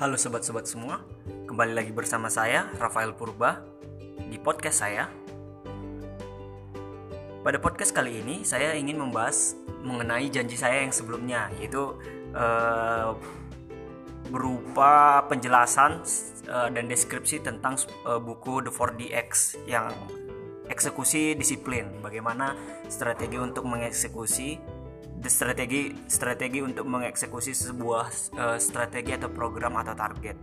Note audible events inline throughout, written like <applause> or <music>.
Halo sobat-sobat semua, kembali lagi bersama saya Rafael Purba di podcast saya. Pada podcast kali ini saya ingin membahas mengenai janji saya yang sebelumnya, yaitu uh, berupa penjelasan uh, dan deskripsi tentang uh, buku The 4DX yang eksekusi disiplin, bagaimana strategi untuk mengeksekusi strategi strategi untuk mengeksekusi sebuah uh, strategi atau program atau target.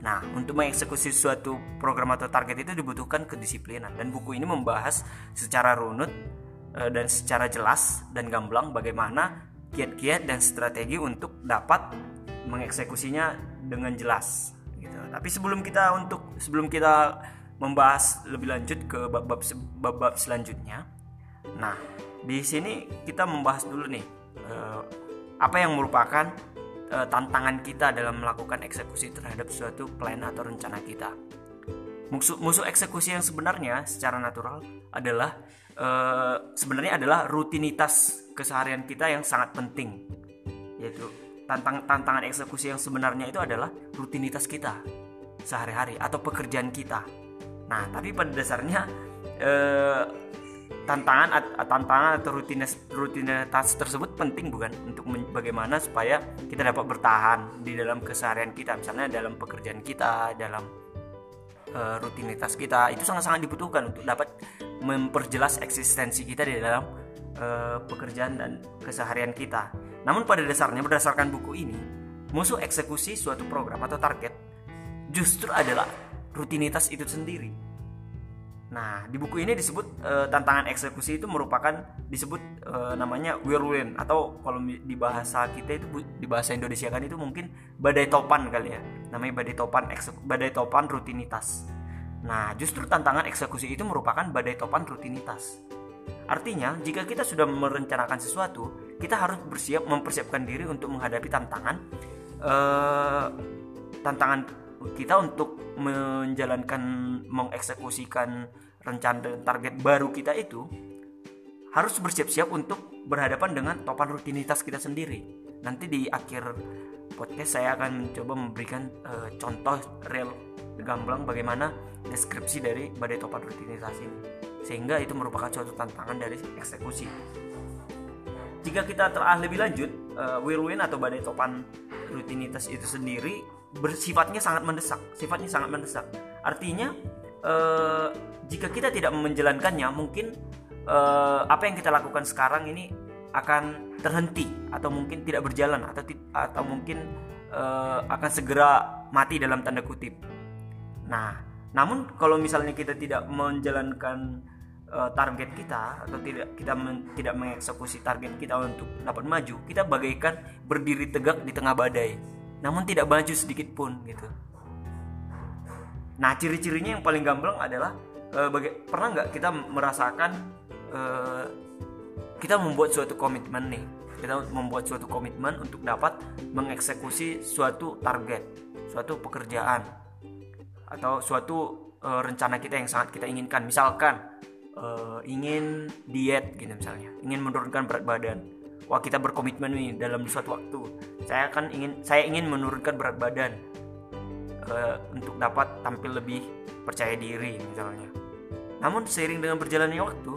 Nah, untuk mengeksekusi suatu program atau target itu dibutuhkan kedisiplinan dan buku ini membahas secara runut uh, dan secara jelas dan gamblang bagaimana kiat-kiat dan strategi untuk dapat mengeksekusinya dengan jelas gitu. Tapi sebelum kita untuk sebelum kita membahas lebih lanjut ke bab-bab selanjutnya. Nah, di sini kita membahas dulu nih apa yang merupakan uh, tantangan kita dalam melakukan eksekusi terhadap suatu plan atau rencana kita. Musuh, musuh eksekusi yang sebenarnya secara natural adalah uh, sebenarnya adalah rutinitas keseharian kita yang sangat penting, yaitu tantang tantangan eksekusi yang sebenarnya itu adalah rutinitas kita sehari-hari atau pekerjaan kita. Nah, tapi pada dasarnya uh, tantangan tantangan atau rutinitas rutinitas tersebut penting bukan? Untuk bagaimana supaya kita dapat bertahan di dalam keseharian kita misalnya dalam pekerjaan kita dalam uh, rutinitas kita. Itu sangat-sangat dibutuhkan untuk dapat memperjelas eksistensi kita di dalam uh, pekerjaan dan keseharian kita. Namun pada dasarnya berdasarkan buku ini musuh eksekusi suatu program atau target justru adalah rutinitas itu sendiri Nah, di buku ini disebut e, tantangan eksekusi itu merupakan disebut e, namanya whirlwind atau kalau di bahasa kita itu di bahasa Indonesia kan itu mungkin badai topan kali ya. Namanya badai topan badai topan rutinitas. Nah, justru tantangan eksekusi itu merupakan badai topan rutinitas. Artinya, jika kita sudah merencanakan sesuatu, kita harus bersiap mempersiapkan diri untuk menghadapi tantangan e, tantangan kita untuk menjalankan mengeksekusikan rencana target baru kita itu harus bersiap-siap untuk berhadapan dengan topan rutinitas kita sendiri. Nanti di akhir podcast saya akan mencoba memberikan uh, contoh real gamblang bagaimana deskripsi dari badai topan rutinitas ini. Sehingga itu merupakan suatu tantangan dari eksekusi. Jika kita telah lebih lanjut, uh, whirlwind atau badai topan rutinitas itu sendiri bersifatnya sangat mendesak. Sifatnya sangat mendesak. Artinya eh, jika kita tidak menjalankannya mungkin eh, apa yang kita lakukan sekarang ini akan terhenti atau mungkin tidak berjalan atau atau mungkin eh, akan segera mati dalam tanda kutip. Nah namun kalau misalnya kita tidak menjalankan uh, target kita atau tidak kita men, tidak mengeksekusi target kita untuk dapat maju kita bagaikan berdiri tegak di tengah badai namun tidak maju sedikit pun gitu. Nah ciri-cirinya yang paling gamblang adalah uh, baga- pernah nggak kita merasakan uh, kita membuat suatu komitmen nih kita membuat suatu komitmen untuk dapat mengeksekusi suatu target suatu pekerjaan atau suatu uh, rencana kita yang sangat kita inginkan. Misalkan uh, ingin diet gitu misalnya ingin menurunkan berat badan wah kita berkomitmen nih dalam suatu waktu. Saya akan ingin saya ingin menurunkan berat badan uh, untuk dapat tampil lebih percaya diri misalnya. Namun seiring dengan berjalannya waktu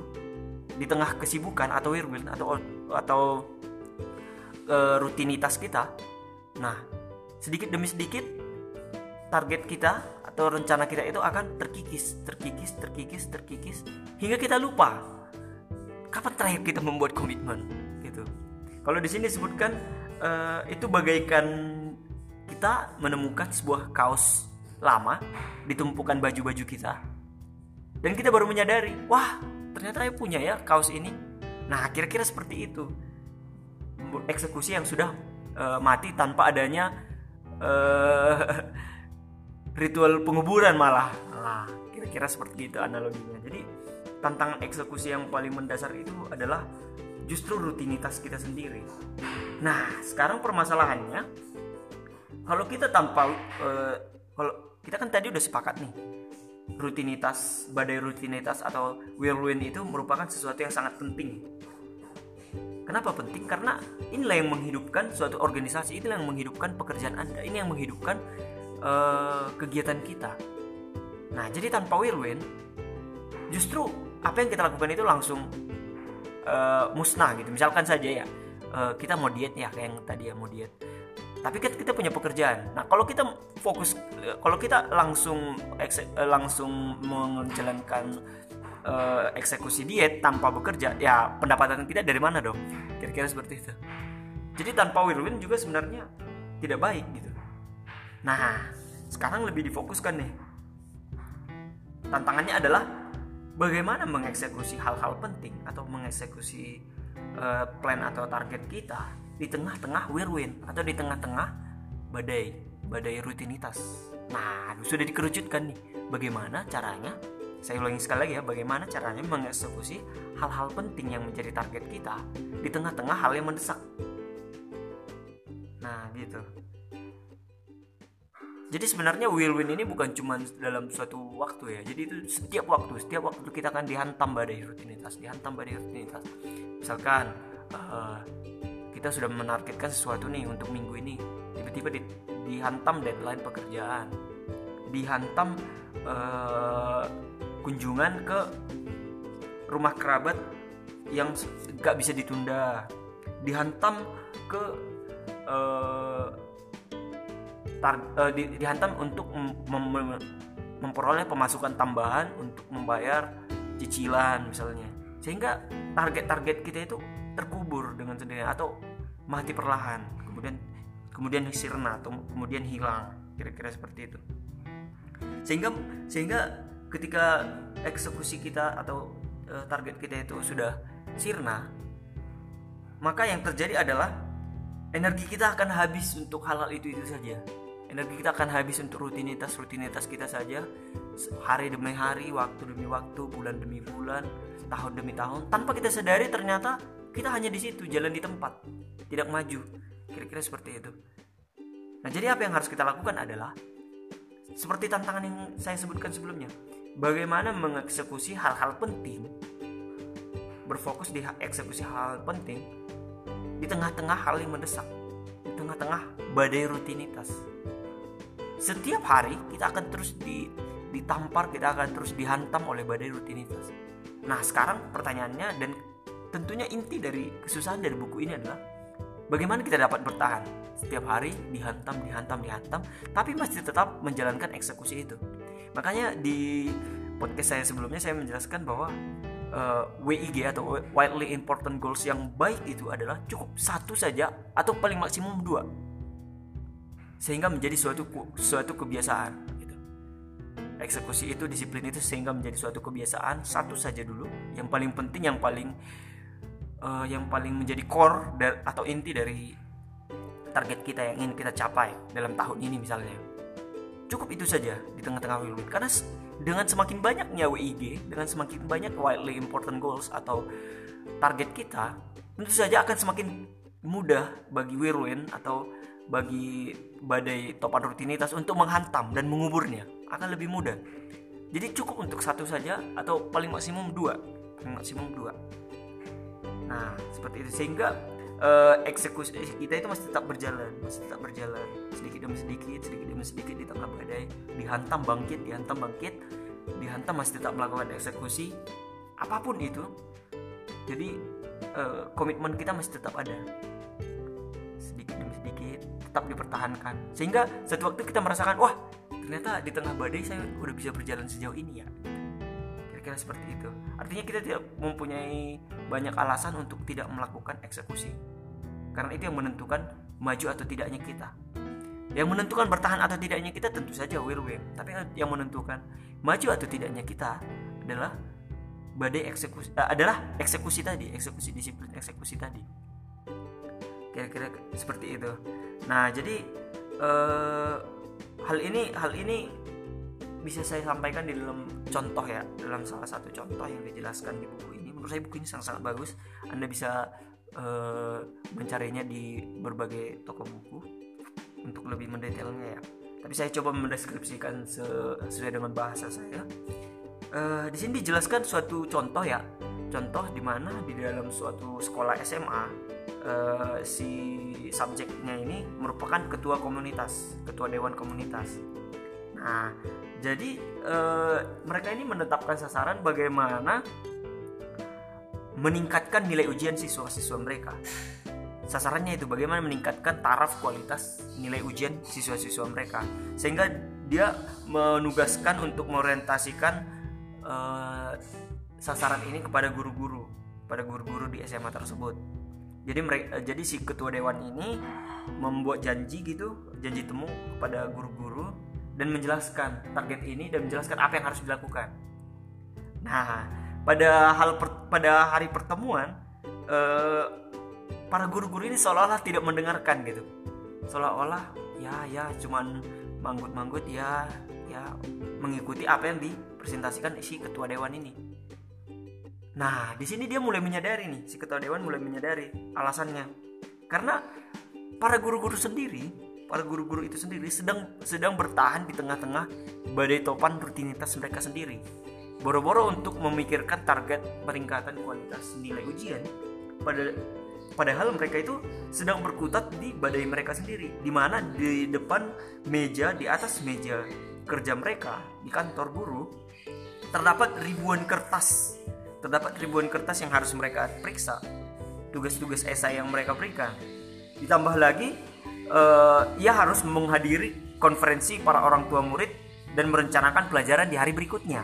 di tengah kesibukan atau whirlwind atau atau uh, rutinitas kita nah sedikit demi sedikit target kita atau rencana kita itu akan terkikis terkikis terkikis terkikis hingga kita lupa kapan terakhir kita membuat komitmen kalau di sini disebutkan uh, itu bagaikan kita menemukan sebuah kaos lama ditumpukan baju-baju kita dan kita baru menyadari, wah ternyata saya punya ya kaos ini. Nah kira-kira seperti itu eksekusi yang sudah uh, mati tanpa adanya uh, <laughs> ritual penguburan malah. Nah, kira-kira seperti itu analoginya. Jadi tantangan eksekusi yang paling mendasar itu adalah justru rutinitas kita sendiri. Nah, sekarang permasalahannya kalau kita tanpa uh, kalau kita kan tadi udah sepakat nih rutinitas badai rutinitas atau whirlwind itu merupakan sesuatu yang sangat penting Kenapa penting? Karena inilah yang menghidupkan suatu organisasi, inilah yang menghidupkan pekerjaan Anda, ini yang menghidupkan uh, kegiatan kita. Nah, jadi tanpa win-win, justru apa yang kita lakukan itu langsung uh, musnah gitu. Misalkan saja ya, uh, kita mau diet ya kayak yang tadi ya mau diet. Tapi kita, kita punya pekerjaan. Nah, kalau kita fokus, kalau kita langsung langsung menjalankan uh, eksekusi diet tanpa bekerja ya pendapatan kita dari mana dong kira-kira seperti itu jadi tanpa win-win juga sebenarnya tidak baik gitu nah sekarang lebih difokuskan nih tantangannya adalah bagaimana mengeksekusi hal-hal penting atau mengeksekusi uh, plan atau target kita di tengah-tengah win-win atau di tengah-tengah badai badai rutinitas nah sudah dikerucutkan nih bagaimana caranya saya ulangi sekali lagi ya, bagaimana caranya mengeksekusi hal-hal penting yang menjadi target kita di tengah-tengah hal yang mendesak. Nah, gitu. Jadi sebenarnya win-win ini bukan cuma dalam suatu waktu ya. Jadi itu setiap waktu, setiap waktu kita akan dihantam badai rutinitas, dihantam badai rutinitas. Misalkan uh, kita sudah menargetkan sesuatu nih untuk minggu ini, tiba-tiba di, dihantam deadline pekerjaan, dihantam uh, kunjungan ke rumah kerabat yang gak bisa ditunda dihantam ke uh, tar, uh, di, dihantam untuk mem, mem, memperoleh pemasukan tambahan untuk membayar cicilan misalnya. Sehingga target-target kita itu terkubur dengan sendirinya atau mati perlahan kemudian kemudian sirna atau kemudian hilang kira-kira seperti itu. Sehingga sehingga ketika eksekusi kita atau e, target kita itu sudah sirna maka yang terjadi adalah energi kita akan habis untuk hal-hal itu itu saja energi kita akan habis untuk rutinitas rutinitas kita saja. Hari demi hari waktu demi waktu bulan demi bulan tahun demi tahun. Tanpa kita sadari ternyata kita hanya di situ jalan di tempat. Tidak maju. Kira-kira seperti itu. Nah jadi apa yang harus kita lakukan adalah seperti tantangan yang saya sebutkan sebelumnya bagaimana mengeksekusi hal-hal penting berfokus di eksekusi hal, hal penting di tengah-tengah hal yang mendesak di tengah-tengah badai rutinitas setiap hari kita akan terus di, ditampar kita akan terus dihantam oleh badai rutinitas. Nah sekarang pertanyaannya dan tentunya inti dari kesusahan dari buku ini adalah bagaimana kita dapat bertahan? Setiap hari dihantam dihantam dihantam tapi masih tetap menjalankan eksekusi itu. Makanya di podcast saya sebelumnya saya menjelaskan bahwa uh, eh, WIG atau widely important goals yang baik itu adalah cukup satu saja atau paling maksimum dua sehingga menjadi suatu suatu kebiasaan gitu. eksekusi itu disiplin itu sehingga menjadi suatu kebiasaan satu saja dulu. Yang paling penting yang paling uh, yang paling menjadi core atau inti dari target kita yang ingin kita capai dalam tahun ini misalnya. Cukup itu saja di tengah-tengah whirlwind karena dengan semakin banyaknya WIG dengan semakin banyak widely important goals atau target kita tentu saja akan semakin mudah bagi whirlwind atau bagi badai topan rutinitas untuk menghantam dan menguburnya akan lebih mudah. Jadi cukup untuk satu saja atau paling maksimum dua. Paling maksimum dua. Nah seperti itu. Sehingga uh, eksekusi kita itu masih tetap berjalan. Masih tetap berjalan. Sedikit demi sedikit sedikit demi sedikit di tengah badai. Dihantam bangkit dihantam bangkit. Dihantam masih tetap melakukan eksekusi. Apa pun itu. Jadi uh, komitmen kita masih tetap ada tetap dipertahankan. Sehingga satu waktu kita merasakan wah ternyata di tengah badai saya udah bisa berjalan sejauh ini ya. Kira-kira seperti itu. Artinya kita tidak mempunyai banyak alasan untuk tidak melakukan eksekusi. Karena itu yang menentukan maju atau tidaknya kita. Yang menentukan bertahan atau tidaknya kita tentu saja will win. Tapi yang menentukan maju atau tidaknya kita adalah badai eksekusi uh, adalah eksekusi tadi eksekusi disiplin eksekusi tadi kira-kira seperti itu. Nah jadi uh, hal ini hal ini bisa saya sampaikan di dalam contoh ya dalam salah satu contoh yang dijelaskan di buku ini. Menurut saya buku ini sangat-sangat bagus. Anda bisa uh, mencarinya di berbagai toko buku untuk lebih mendetailnya ya. Tapi saya coba mendeskripsikan sesuai dengan bahasa saya. Uh, di sini dijelaskan suatu contoh ya. Contoh di mana? Di dalam suatu sekolah SMA uh, si subjeknya ini merupakan ketua komunitas, ketua dewan komunitas. Nah, jadi uh, mereka ini menetapkan sasaran bagaimana meningkatkan nilai ujian siswa-siswa mereka. Sasarannya itu bagaimana meningkatkan taraf kualitas nilai ujian siswa-siswa mereka, sehingga dia menugaskan untuk mengorientasikan uh, sasaran ini kepada guru-guru, pada guru-guru di SMA tersebut. Jadi mereka, jadi si ketua dewan ini membuat janji gitu, janji temu kepada guru-guru dan menjelaskan target ini dan menjelaskan apa yang harus dilakukan. Nah, pada hal per, pada hari pertemuan eh, para guru-guru ini seolah-olah tidak mendengarkan gitu seolah-olah ya ya cuman manggut-manggut ya ya mengikuti apa yang dipresentasikan si ketua dewan ini nah di sini dia mulai menyadari nih si ketua dewan mulai menyadari alasannya. Karena para guru-guru sendiri para guru-guru itu sendiri sedang sedang bertahan di tengah-tengah badai topan rutinitas mereka sendiri. Boro-boro untuk memikirkan target peningkatan kualitas nilai ujian. Pada padahal mereka itu sedang berkutat di badai mereka sendiri di mana di depan meja di atas meja kerja mereka di kantor guru terdapat ribuan kertas terdapat ribuan kertas yang harus mereka periksa. Tugas-tugas esai yang mereka berikan ditambah lagi uh, ia harus menghadiri konferensi para orang tua murid dan merencanakan pelajaran di hari berikutnya.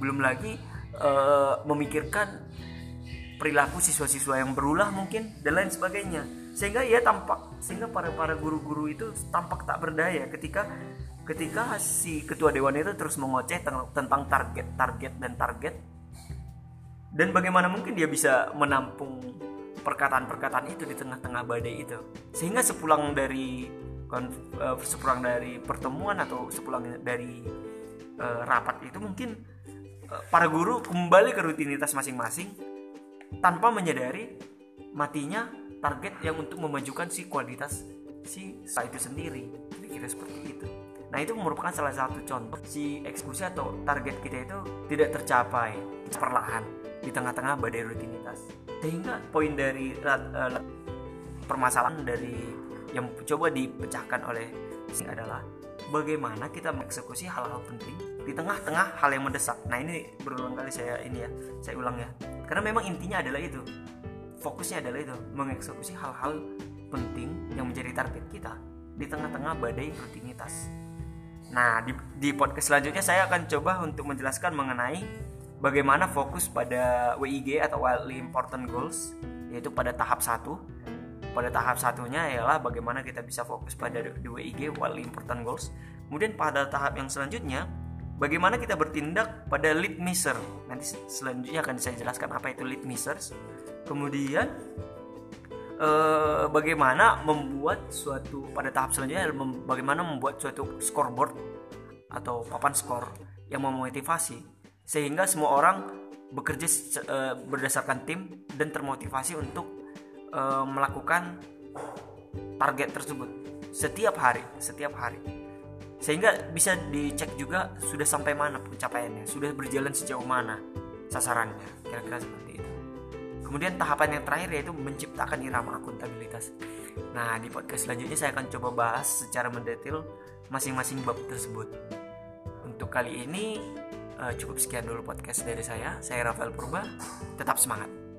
Belum lagi uh, memikirkan perilaku siswa-siswa yang berulah mungkin dan lain sebagainya. Sehingga ia tampak sehingga para para guru-guru itu tampak tak berdaya ketika ketika si ketua dewan itu terus mengoceh tentang target target dan target dan bagaimana mungkin dia bisa menampung perkataan-perkataan itu di tengah-tengah badai itu? Sehingga sepulang dari uh, sepulang dari pertemuan atau sepulang dari uh, rapat itu mungkin para guru kembali ke rutinitas masing-masing tanpa menyadari matinya target yang untuk memajukan si kualitas si itu sendiri. Kira-kira seperti itu nah itu merupakan salah satu contoh si eksekusi atau target kita itu tidak tercapai perlahan di tengah-tengah badai rutinitas sehingga poin dari uh, permasalahan dari yang coba dipecahkan oleh si adalah bagaimana kita mengeksekusi hal-hal penting di tengah-tengah hal yang mendesak. Nah ini berulang kali saya ini ya, saya ulang ya. Karena memang intinya adalah itu, fokusnya adalah itu, mengeksekusi hal-hal penting yang menjadi target kita di tengah-tengah badai rutinitas. Nah di, di podcast selanjutnya saya akan coba untuk menjelaskan mengenai bagaimana fokus pada WIG atau Wildly Important Goals, yaitu pada tahap satu. Pada tahap satunya ialah bagaimana kita bisa fokus pada WIG Wildly Important Goals. Kemudian pada tahap yang selanjutnya bagaimana kita bertindak pada lead measure. Nanti selanjutnya akan saya jelaskan apa itu lead measures. Kemudian eh, bagaimana membuat suatu pada tahap selanjutnya bagaimana membuat suatu scoreboard atau papan skor yang memotivasi sehingga semua orang bekerja eh, berdasarkan tim dan termotivasi untuk uh, melakukan target tersebut setiap hari, setiap hari. Sehingga bisa dicek juga sudah sampai mana pencapaiannya, sudah berjalan sejauh mana sasarannya, kira-kira seperti itu. Kemudian tahapan yang terakhir yaitu menciptakan irama akuntabilitas. Nah, di podcast selanjutnya saya akan coba bahas secara mendetail masing-masing bab tersebut. Untuk kali ini uh, cukup sekian dulu podcast dari saya. Saya Rafael Purba. Tetap semangat.